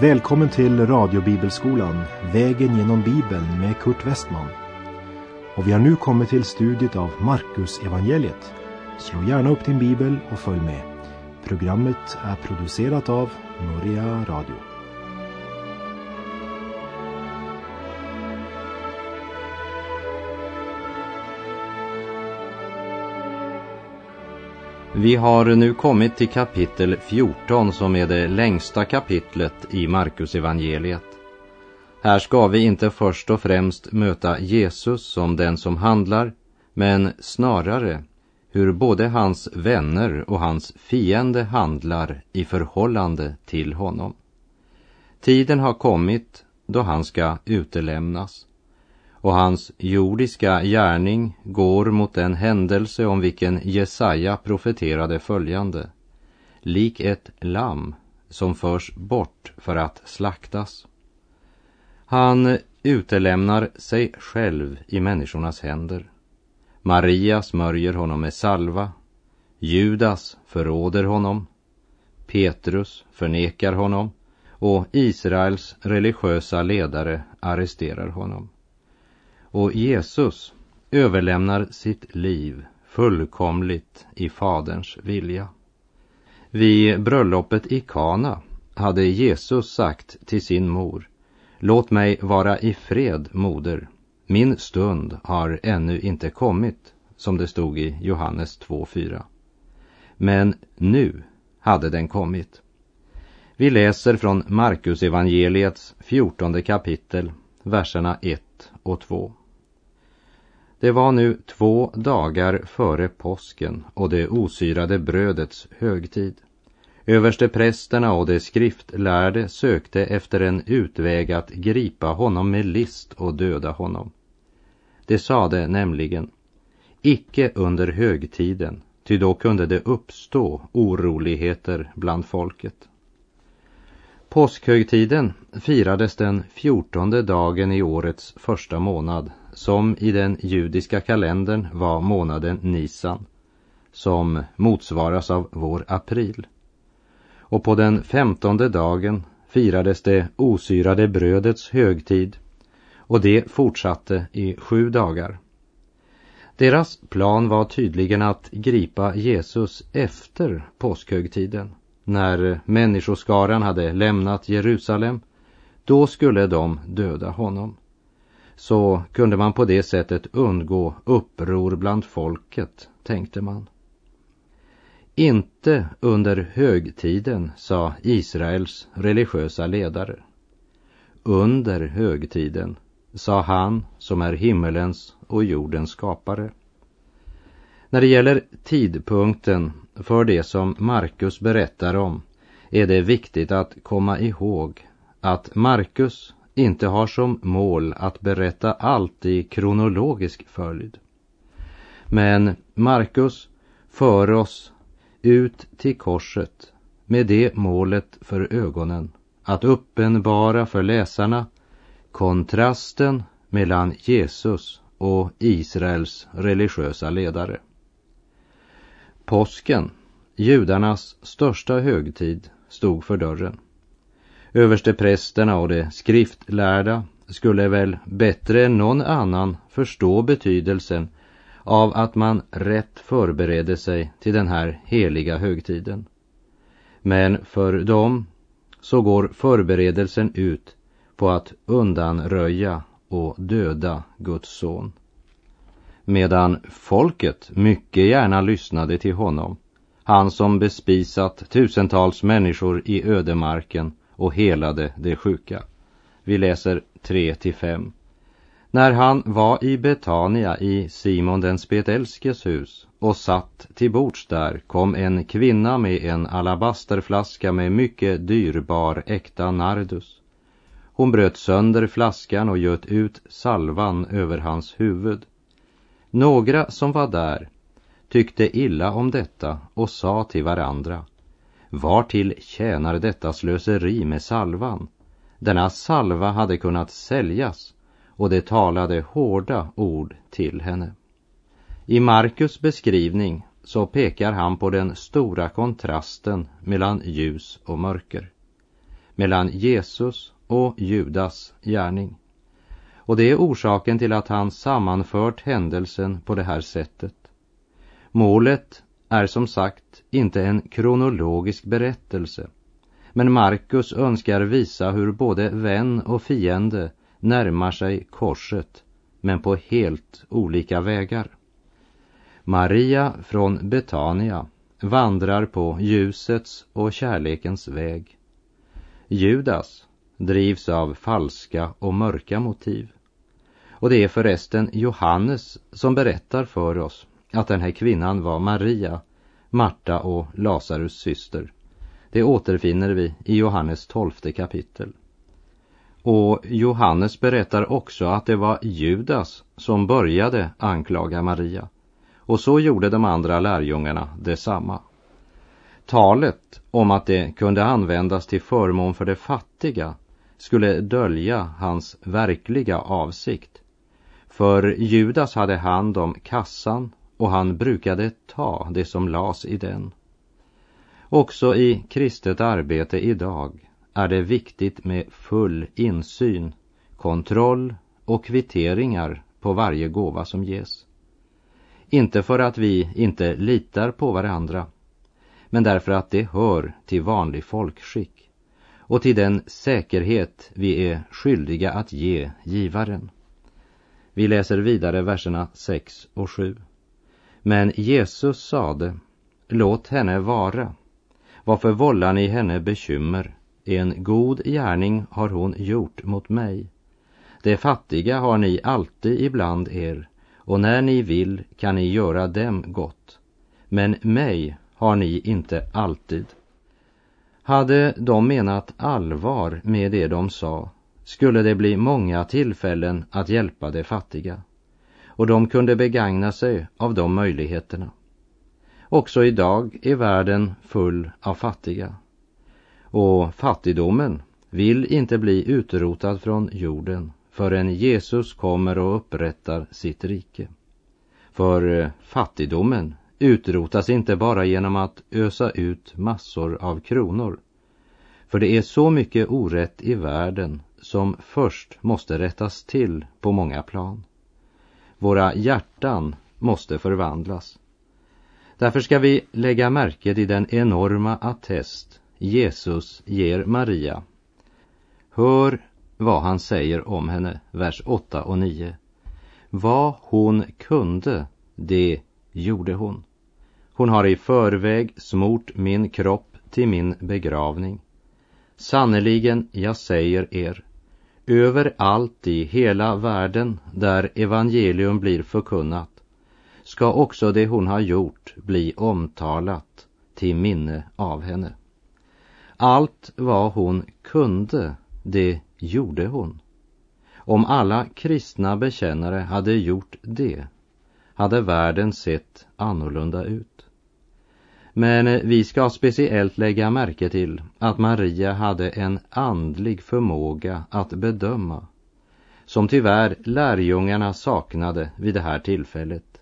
Välkommen till radiobibelskolan, Vägen genom Bibeln med Kurt Westman. Och vi har nu kommit till studiet av Markus evangeliet. Slå gärna upp din bibel och följ med. Programmet är producerat av Norea Radio. Vi har nu kommit till kapitel 14 som är det längsta kapitlet i Markus evangeliet. Här ska vi inte först och främst möta Jesus som den som handlar, men snarare hur både hans vänner och hans fiende handlar i förhållande till honom. Tiden har kommit då han ska utelämnas och hans jordiska gärning går mot den händelse om vilken Jesaja profeterade följande. Lik ett lamm som förs bort för att slaktas. Han utelämnar sig själv i människornas händer. Maria smörjer honom med salva. Judas förråder honom. Petrus förnekar honom och Israels religiösa ledare arresterar honom. Och Jesus överlämnar sitt liv fullkomligt i Faderns vilja. Vid bröllopet i Kana hade Jesus sagt till sin mor Låt mig vara i fred, moder. Min stund har ännu inte kommit, som det stod i Johannes 2.4. Men nu hade den kommit. Vi läser från Markus evangeliets fjortonde kapitel, verserna 1 och 2. Det var nu två dagar före påsken och det osyrade brödets högtid. Översteprästerna och de skriftlärde sökte efter en utväg att gripa honom med list och döda honom. De sade nämligen, icke under högtiden, ty då kunde det uppstå oroligheter bland folket. Påskhögtiden firades den fjortonde dagen i årets första månad som i den judiska kalendern var månaden Nisan som motsvaras av vår april. Och på den femtonde dagen firades det osyrade brödets högtid och det fortsatte i sju dagar. Deras plan var tydligen att gripa Jesus efter påskhögtiden när människoskaran hade lämnat Jerusalem. Då skulle de döda honom så kunde man på det sättet undgå uppror bland folket, tänkte man. Inte under högtiden, sa Israels religiösa ledare. Under högtiden, sa han som är himmelens och jordens skapare. När det gäller tidpunkten för det som Markus berättar om är det viktigt att komma ihåg att Markus inte har som mål att berätta allt i kronologisk följd. Men Markus för oss ut till korset med det målet för ögonen att uppenbara för läsarna kontrasten mellan Jesus och Israels religiösa ledare. Påsken, judarnas största högtid, stod för dörren. Översteprästerna och de skriftlärda skulle väl bättre än någon annan förstå betydelsen av att man rätt förberedde sig till den här heliga högtiden. Men för dem så går förberedelsen ut på att undanröja och döda Guds son. Medan folket mycket gärna lyssnade till honom, han som bespisat tusentals människor i ödemarken och helade de sjuka. Vi läser 3-5. När han var i Betania i Simon den spetälskes hus och satt till bords där kom en kvinna med en alabasterflaska med mycket dyrbar äkta nardus. Hon bröt sönder flaskan och göt ut salvan över hans huvud. Några som var där tyckte illa om detta och sa till varandra var till tjänar detta slöseri med salvan? Denna salva hade kunnat säljas och det talade hårda ord till henne. I Markus beskrivning så pekar han på den stora kontrasten mellan ljus och mörker. mellan Jesus och Judas gärning. Och det är orsaken till att han sammanfört händelsen på det här sättet. Målet är som sagt inte en kronologisk berättelse. Men Markus önskar visa hur både vän och fiende närmar sig korset, men på helt olika vägar. Maria från Betania vandrar på ljusets och kärlekens väg. Judas drivs av falska och mörka motiv. Och det är förresten Johannes som berättar för oss att den här kvinnan var Maria, Marta och Lazarus syster. Det återfinner vi i Johannes tolfte kapitel. Och Johannes berättar också att det var Judas som började anklaga Maria. Och så gjorde de andra lärjungarna detsamma. Talet om att det kunde användas till förmån för de fattiga skulle dölja hans verkliga avsikt. För Judas hade hand om kassan och han brukade ta det som las i den. Också i kristet arbete idag är det viktigt med full insyn, kontroll och kvitteringar på varje gåva som ges. Inte för att vi inte litar på varandra, men därför att det hör till vanlig folkskick och till den säkerhet vi är skyldiga att ge givaren. Vi läser vidare verserna 6 och 7. Men Jesus sade, låt henne vara. Varför vållar ni henne bekymmer? En god gärning har hon gjort mot mig. Det fattiga har ni alltid ibland er, och när ni vill kan ni göra dem gott. Men mig har ni inte alltid. Hade de menat allvar med det de sa skulle det bli många tillfällen att hjälpa de fattiga och de kunde begagna sig av de möjligheterna. Också idag är världen full av fattiga. Och fattigdomen vill inte bli utrotad från jorden förrän Jesus kommer och upprättar sitt rike. För eh, fattigdomen utrotas inte bara genom att ösa ut massor av kronor. För det är så mycket orätt i världen som först måste rättas till på många plan. Våra hjärtan måste förvandlas. Därför ska vi lägga märke till den enorma attest Jesus ger Maria. Hör vad han säger om henne, vers 8 och 9. Vad hon kunde, det gjorde hon. Hon har i förväg smort min kropp till min begravning. Sannerligen, jag säger er, överallt i hela världen där evangelium blir förkunnat ska också det hon har gjort bli omtalat till minne av henne. Allt vad hon kunde, det gjorde hon. Om alla kristna bekännare hade gjort det hade världen sett annorlunda ut. Men eh, vi ska speciellt lägga märke till att Maria hade en andlig förmåga att bedöma som tyvärr lärjungarna saknade vid det här tillfället.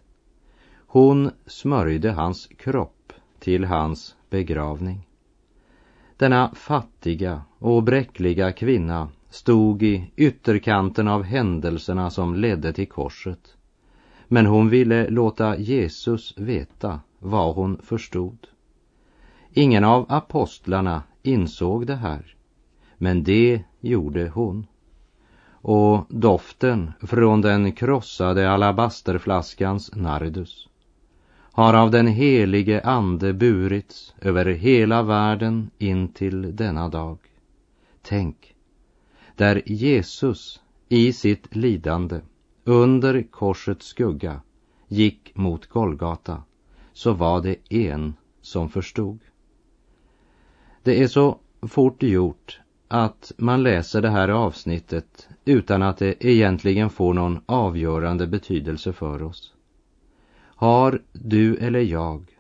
Hon smörjde hans kropp till hans begravning. Denna fattiga och bräckliga kvinna stod i ytterkanten av händelserna som ledde till korset. Men hon ville låta Jesus veta vad hon förstod. Ingen av apostlarna insåg det här, men det gjorde hon. Och doften från den krossade alabasterflaskans nardus har av den helige ande burits över hela världen in till denna dag. Tänk, där Jesus i sitt lidande under korsets skugga gick mot Golgata så var det en som förstod. Det är så fort gjort att man läser det här avsnittet utan att det egentligen får någon avgörande betydelse för oss. Har du eller jag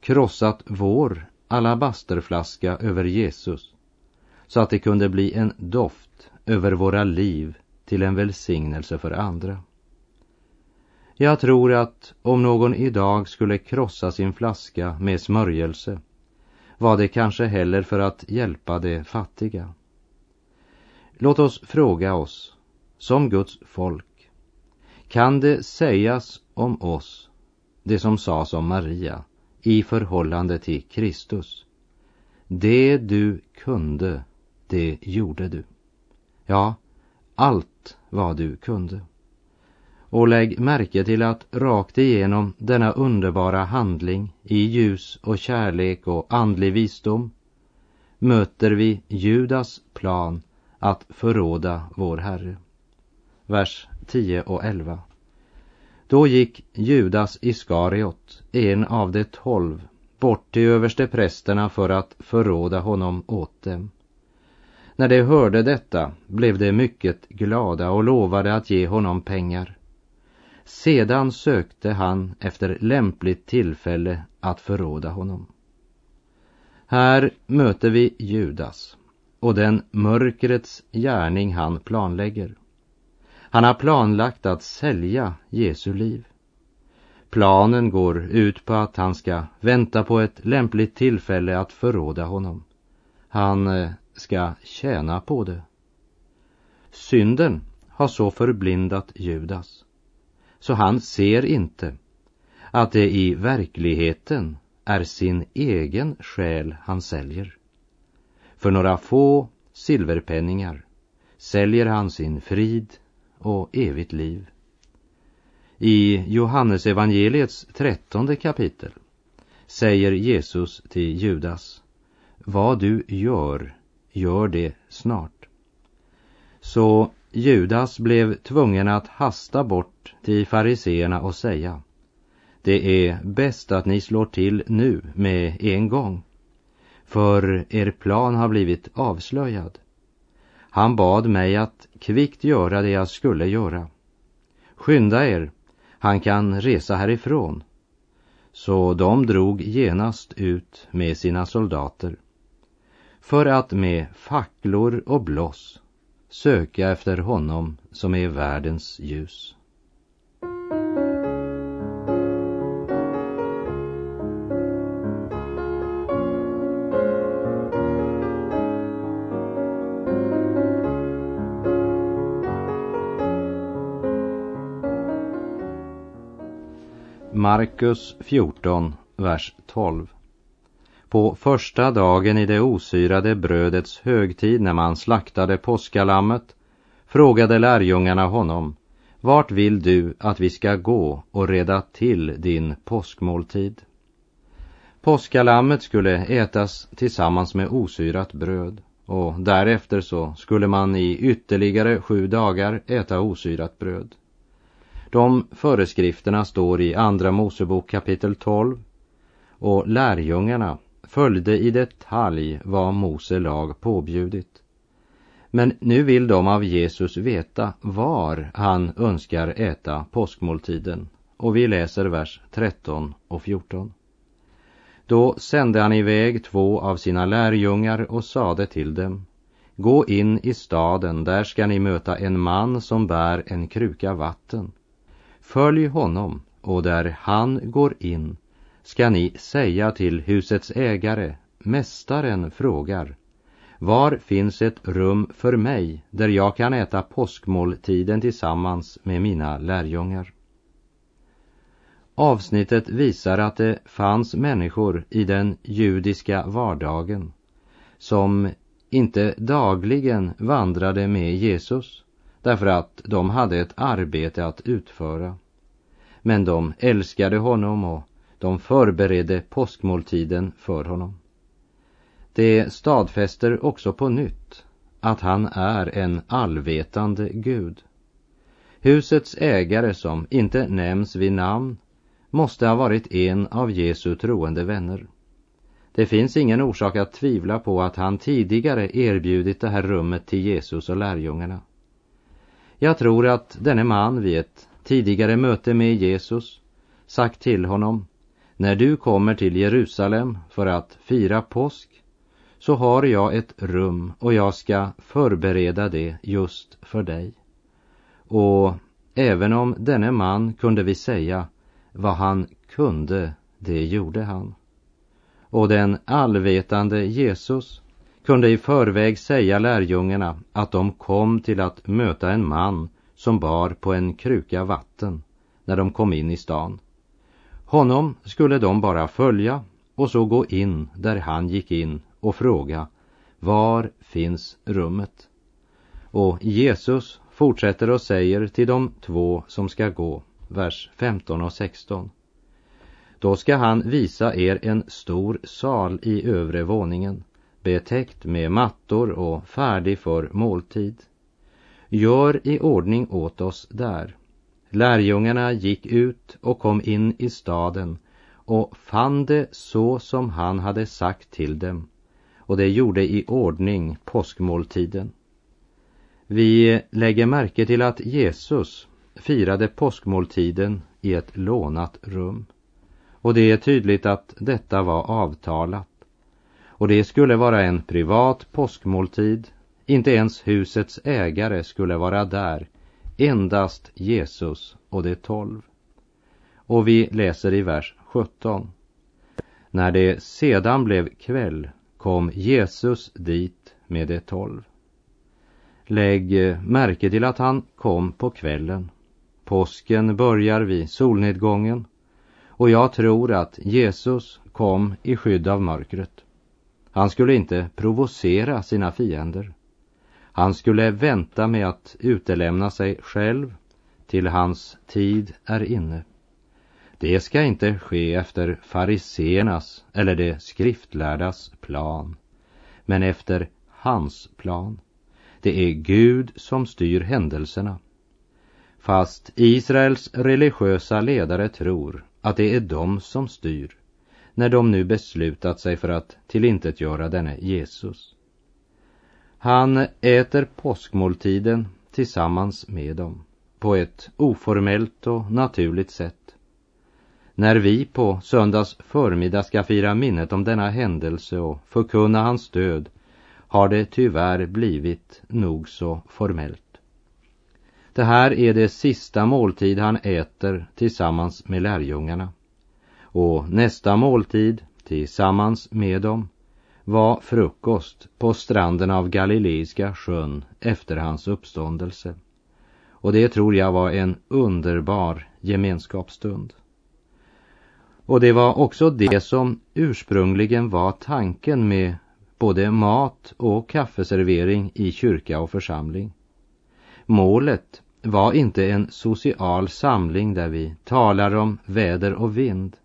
krossat vår alabasterflaska över Jesus så att det kunde bli en doft över våra liv till en välsignelse för andra? Jag tror att om någon idag skulle krossa sin flaska med smörjelse var det kanske heller för att hjälpa de fattiga. Låt oss fråga oss, som Guds folk, kan det sägas om oss det som sades om Maria i förhållande till Kristus? Det du kunde, det gjorde du. Ja, allt vad du kunde. Och lägg märke till att rakt igenom denna underbara handling i ljus och kärlek och andlig visdom möter vi Judas plan att förråda vår Herre. Vers 10 och 11. Då gick Judas Iskariot, en av de tolv, bort till översteprästerna för att förråda honom åt dem. När de hörde detta blev de mycket glada och lovade att ge honom pengar. Sedan sökte han efter lämpligt tillfälle att förråda honom. Här möter vi Judas och den mörkrets gärning han planlägger. Han har planlagt att sälja Jesu liv. Planen går ut på att han ska vänta på ett lämpligt tillfälle att förråda honom. Han eh, ska tjäna på det. Synden har så förblindat Judas så han ser inte att det i verkligheten är sin egen själ han säljer. För några få silverpenningar säljer han sin frid och evigt liv. I Johannesevangeliets trettonde kapitel säger Jesus till Judas Vad du gör, gör det snart. Så Judas blev tvungen att hasta bort till fariseerna och säga Det är bäst att ni slår till nu med en gång för er plan har blivit avslöjad. Han bad mig att kvickt göra det jag skulle göra. Skynda er, han kan resa härifrån. Så de drog genast ut med sina soldater för att med facklor och bloss söka efter honom som är världens ljus. Markus 14, vers 12. På första dagen i det osyrade brödets högtid när man slaktade påskalammet frågade lärjungarna honom Vart vill du att vi ska gå och reda till din påskmåltid? Påskalammet skulle ätas tillsammans med osyrat bröd och därefter så skulle man i ytterligare sju dagar äta osyrat bröd. De föreskrifterna står i Andra Mosebok kapitel 12 och lärjungarna följde i detalj vad Mose lag påbjudit. Men nu vill de av Jesus veta var han önskar äta påskmåltiden och vi läser vers 13 och 14. Då sände han iväg två av sina lärjungar och sade till dem Gå in i staden, där ska ni möta en man som bär en kruka vatten. Följ honom och där han går in ska ni säga till husets ägare, mästaren frågar, var finns ett rum för mig där jag kan äta påskmåltiden tillsammans med mina lärjungar? Avsnittet visar att det fanns människor i den judiska vardagen som inte dagligen vandrade med Jesus därför att de hade ett arbete att utföra. Men de älskade honom och de förberedde påskmåltiden för honom. Det stadfäster också på nytt att han är en allvetande Gud. Husets ägare som inte nämns vid namn måste ha varit en av Jesu troende vänner. Det finns ingen orsak att tvivla på att han tidigare erbjudit det här rummet till Jesus och lärjungarna. Jag tror att denne man vid ett tidigare möte med Jesus sagt till honom när du kommer till Jerusalem för att fira påsk så har jag ett rum och jag ska förbereda det just för dig. Och även om denne man kunde vi säga vad han kunde, det gjorde han. Och den allvetande Jesus kunde i förväg säga lärjungarna att de kom till att möta en man som bar på en kruka vatten när de kom in i stan. Honom skulle de bara följa och så gå in där han gick in och fråga var finns rummet? Och Jesus fortsätter och säger till de två som ska gå, vers 15 och 16. Då ska han visa er en stor sal i övre våningen, betäckt med mattor och färdig för måltid. Gör i ordning åt oss där. Lärjungarna gick ut och kom in i staden och fann det så som han hade sagt till dem och det gjorde i ordning påskmåltiden. Vi lägger märke till att Jesus firade påskmåltiden i ett lånat rum. Och det är tydligt att detta var avtalat. Och det skulle vara en privat påskmåltid. Inte ens husets ägare skulle vara där. Endast Jesus och de tolv. Och vi läser i vers 17. När det sedan blev kväll kom Jesus dit med de tolv. Lägg märke till att han kom på kvällen. Påsken börjar vid solnedgången och jag tror att Jesus kom i skydd av mörkret. Han skulle inte provocera sina fiender. Han skulle vänta med att utelämna sig själv till hans tid är inne. Det ska inte ske efter fariseernas eller de skriftlärdas plan, men efter hans plan. Det är Gud som styr händelserna. Fast Israels religiösa ledare tror att det är de som styr när de nu beslutat sig för att tillintetgöra denne Jesus. Han äter påskmåltiden tillsammans med dem på ett oformellt och naturligt sätt. När vi på söndags förmiddag ska fira minnet om denna händelse och förkunna hans död har det tyvärr blivit nog så formellt. Det här är det sista måltid han äter tillsammans med lärjungarna. Och nästa måltid tillsammans med dem var frukost på stranden av Galileiska sjön efter hans uppståndelse. Och det tror jag var en underbar gemenskapsstund. Och det var också det som ursprungligen var tanken med både mat och kaffeservering i kyrka och församling. Målet var inte en social samling där vi talar om väder och vind.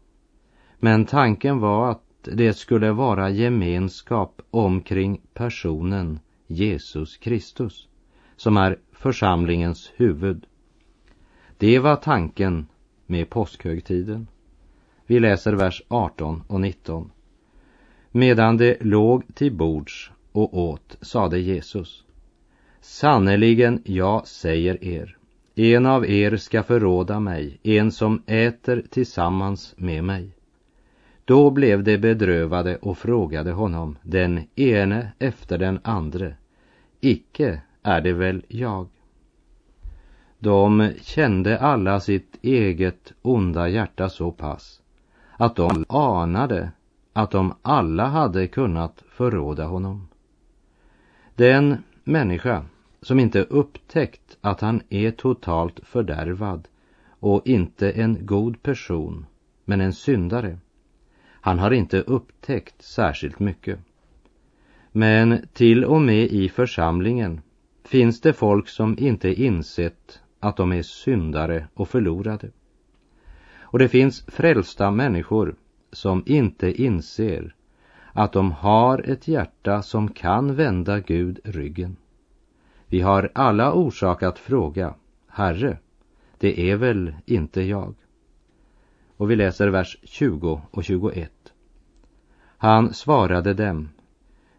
Men tanken var att det skulle vara gemenskap omkring personen Jesus Kristus, som är församlingens huvud. Det var tanken med påskhögtiden. Vi läser vers 18 och 19. Medan de låg till bords och åt sade Jesus. Sannerligen, jag säger er, en av er ska förråda mig, en som äter tillsammans med mig. Då blev de bedrövade och frågade honom, den ene efter den andre, icke är det väl jag? De kände alla sitt eget onda hjärta så pass att de anade att de alla hade kunnat förråda honom. Den människa som inte upptäckt att han är totalt fördärvad och inte en god person, men en syndare. Han har inte upptäckt särskilt mycket. Men till och med i församlingen finns det folk som inte insett att de är syndare och förlorade. Och det finns frälsta människor som inte inser att de har ett hjärta som kan vända Gud ryggen. Vi har alla orsak att fråga, Herre, det är väl inte jag? Och vi läser vers 20 och 21. Han svarade dem,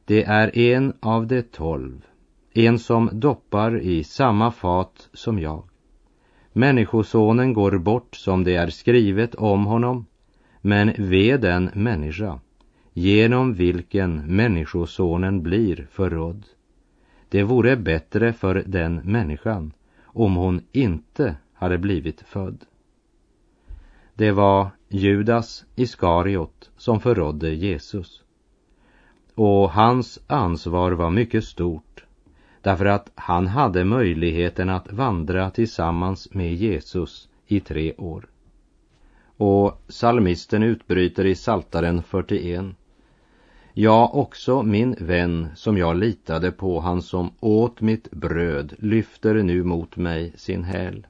det är en av de tolv, en som doppar i samma fat som jag. Människosonen går bort som det är skrivet om honom, men ve den människa genom vilken Människosonen blir förrådd. Det vore bättre för den människan om hon inte hade blivit född. Det var Judas Iskariot som förrådde Jesus. Och hans ansvar var mycket stort därför att han hade möjligheten att vandra tillsammans med Jesus i tre år. Och salmisten utbryter i Saltaren 41. Ja, också min vän som jag litade på, han som åt mitt bröd, lyfter nu mot mig sin häl.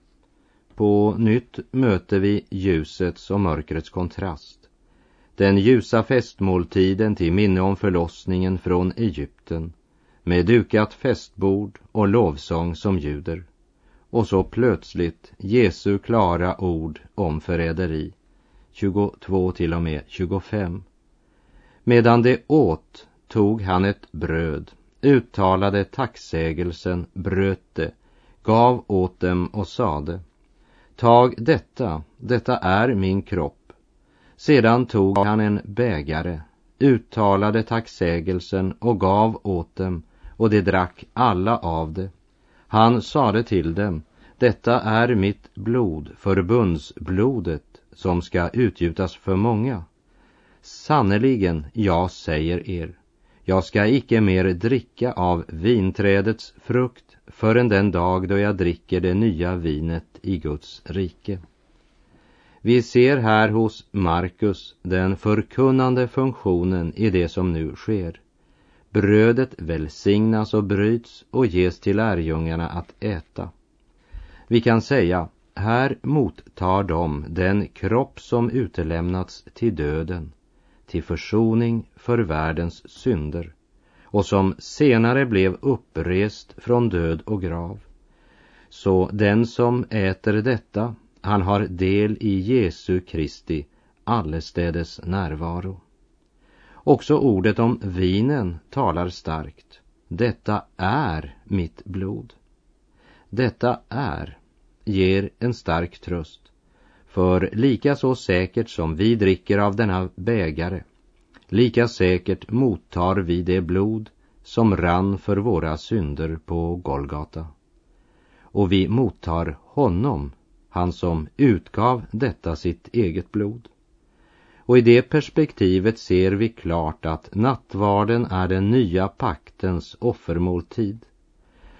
På nytt möter vi ljusets och mörkrets kontrast. Den ljusa festmåltiden till minne om förlossningen från Egypten med dukat festbord och lovsång som ljuder. Och så plötsligt Jesu klara ord om förräderi. 22 till och med 25. Medan de åt tog han ett bröd, uttalade tacksägelsen, bröt det, gav åt dem och sade Tag detta, detta är min kropp. Sedan tog han en bägare, uttalade tacksägelsen och gav åt dem och de drack alla av det. Han sade till dem, detta är mitt blod, förbundsblodet, som ska utgjutas för många. Sannerligen, jag säger er, jag ska icke mer dricka av vinträdets frukt förrän den dag då jag dricker det nya vinet i Guds rike. Vi ser här hos Markus den förkunnande funktionen i det som nu sker. Brödet välsignas och bryts och ges till lärjungarna att äta. Vi kan säga, här mottar de den kropp som utelämnats till döden, till försoning för världens synder och som senare blev upprest från död och grav. Så den som äter detta, han har del i Jesu Kristi allestädes närvaro. Också ordet om vinen talar starkt. Detta är mitt blod. Detta är ger en stark tröst. För lika så säkert som vi dricker av denna bägare, lika säkert mottar vi det blod som rann för våra synder på Golgata. Och vi mottar honom, han som utgav detta sitt eget blod. Och i det perspektivet ser vi klart att nattvarden är den nya paktens offermåltid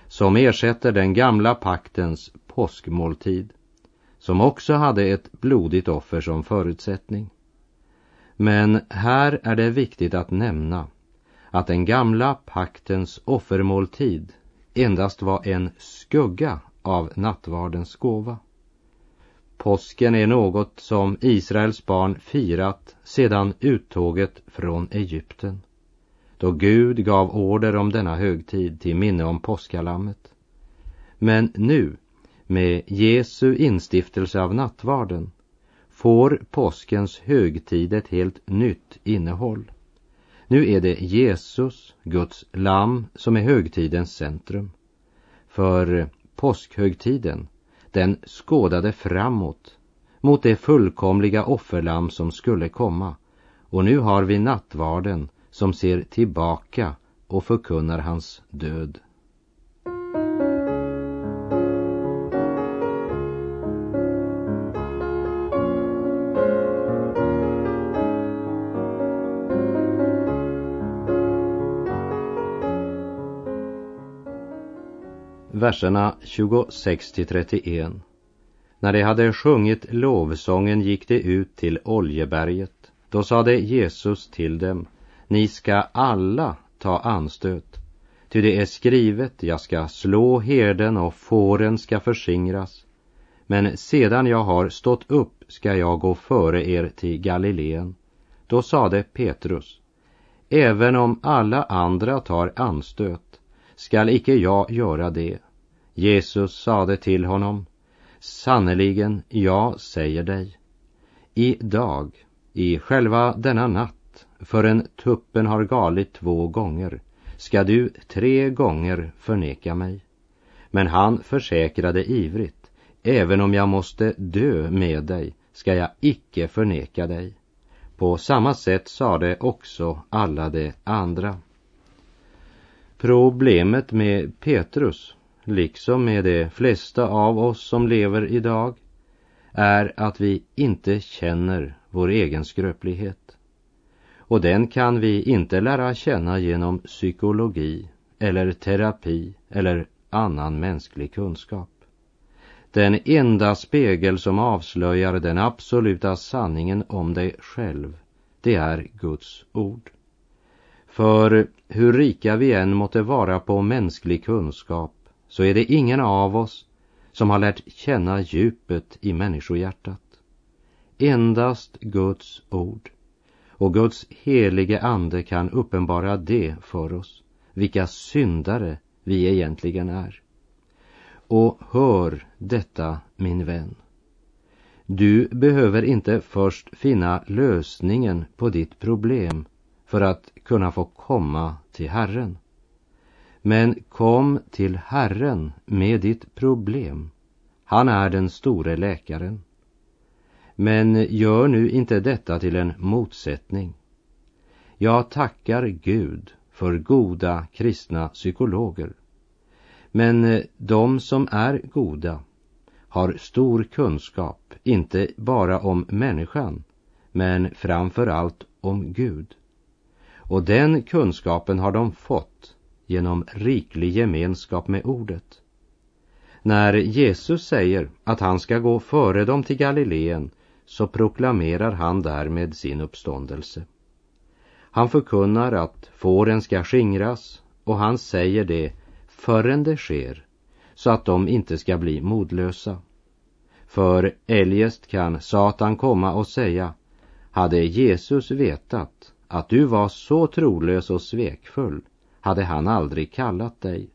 som ersätter den gamla paktens påskmåltid som också hade ett blodigt offer som förutsättning. Men här är det viktigt att nämna att den gamla paktens offermåltid endast var en skugga av nattvardens gåva. Påsken är något som Israels barn firat sedan uttåget från Egypten, då Gud gav order om denna högtid till minne om påskalammet. Men nu, med Jesu instiftelse av nattvarden, får påskens högtid ett helt nytt innehåll. Nu är det Jesus, Guds lamm, som är högtidens centrum. För påskhögtiden den skådade framåt mot det fullkomliga offerlamm som skulle komma. Och nu har vi nattvarden som ser tillbaka och förkunnar hans död. Verserna 26 till 31. När de hade sjungit lovsången gick de ut till Oljeberget. Då sade Jesus till dem, ni ska alla ta anstöt. Ty det är skrivet, jag ska slå herden och fåren ska förskingras. Men sedan jag har stått upp ska jag gå före er till Galileen. Då sade Petrus, även om alla andra tar anstöt skall icke jag göra det. Jesus sade till honom, sannerligen, jag säger dig, I dag, i själva denna natt, förrän tuppen har galit två gånger, ska du tre gånger förneka mig. Men han försäkrade ivrigt, även om jag måste dö med dig, ska jag icke förneka dig. På samma sätt sade också alla de andra. Problemet med Petrus liksom med de flesta av oss som lever idag, är att vi inte känner vår egen skröplighet. Och den kan vi inte lära känna genom psykologi eller terapi eller annan mänsklig kunskap. Den enda spegel som avslöjar den absoluta sanningen om dig själv, det är Guds ord. För hur rika vi än måtte vara på mänsklig kunskap så är det ingen av oss som har lärt känna djupet i människohjärtat. Endast Guds ord och Guds helige ande kan uppenbara det för oss, vilka syndare vi egentligen är. Och hör detta, min vän. Du behöver inte först finna lösningen på ditt problem för att kunna få komma till Herren. Men kom till Herren med ditt problem. Han är den store läkaren. Men gör nu inte detta till en motsättning. Jag tackar Gud för goda kristna psykologer. Men de som är goda har stor kunskap, inte bara om människan, men framför allt om Gud. Och den kunskapen har de fått genom riklig gemenskap med ordet. När Jesus säger att han ska gå före dem till Galileen så proklamerar han därmed sin uppståndelse. Han förkunnar att fåren ska skingras och han säger det förrän det sker så att de inte ska bli modlösa. För eljest kan Satan komma och säga hade Jesus vetat att du var så trolös och svekfull hade han aldrig kallat dig.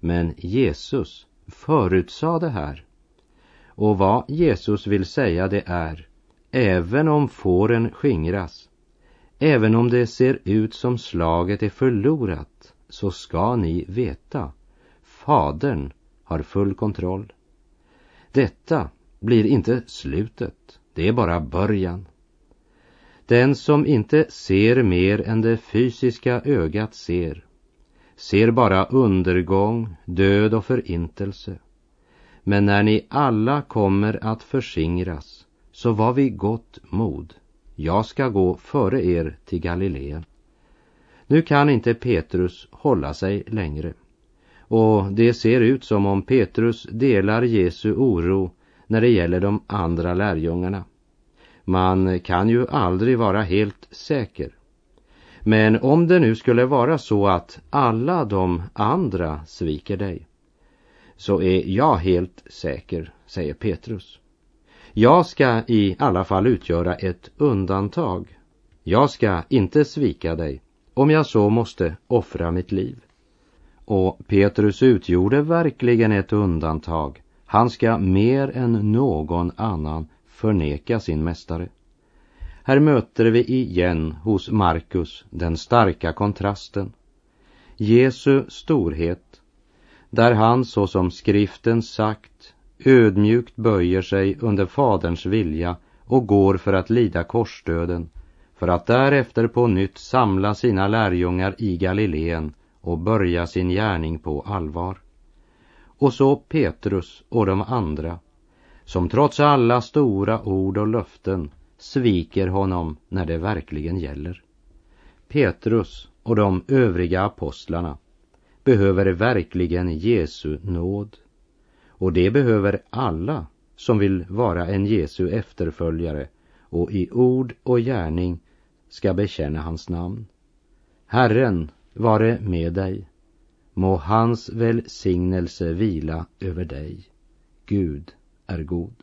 Men Jesus förutsade det här. Och vad Jesus vill säga det är, även om fåren skingras, även om det ser ut som slaget är förlorat, så ska ni veta, Fadern har full kontroll. Detta blir inte slutet, det är bara början. Den som inte ser mer än det fysiska ögat ser, ser bara undergång, död och förintelse. Men när ni alla kommer att försingras, så var vi gott mod. Jag ska gå före er till Galileen. Nu kan inte Petrus hålla sig längre. Och det ser ut som om Petrus delar Jesu oro när det gäller de andra lärjungarna. Man kan ju aldrig vara helt säker. Men om det nu skulle vara så att alla de andra sviker dig, så är jag helt säker, säger Petrus. Jag ska i alla fall utgöra ett undantag. Jag ska inte svika dig, om jag så måste offra mitt liv. Och Petrus utgjorde verkligen ett undantag. Han ska mer än någon annan förneka sin mästare. Här möter vi igen hos Markus den starka kontrasten. Jesu storhet, där han såsom skriften sagt ödmjukt böjer sig under Faderns vilja och går för att lida korsdöden, för att därefter på nytt samla sina lärjungar i Galileen och börja sin gärning på allvar. Och så Petrus och de andra, som trots alla stora ord och löften sviker honom när det verkligen gäller. Petrus och de övriga apostlarna behöver verkligen Jesu nåd. Och det behöver alla som vill vara en Jesu efterföljare och i ord och gärning ska bekänna hans namn. Herren vare med dig. Må hans välsignelse vila över dig. Gud är god.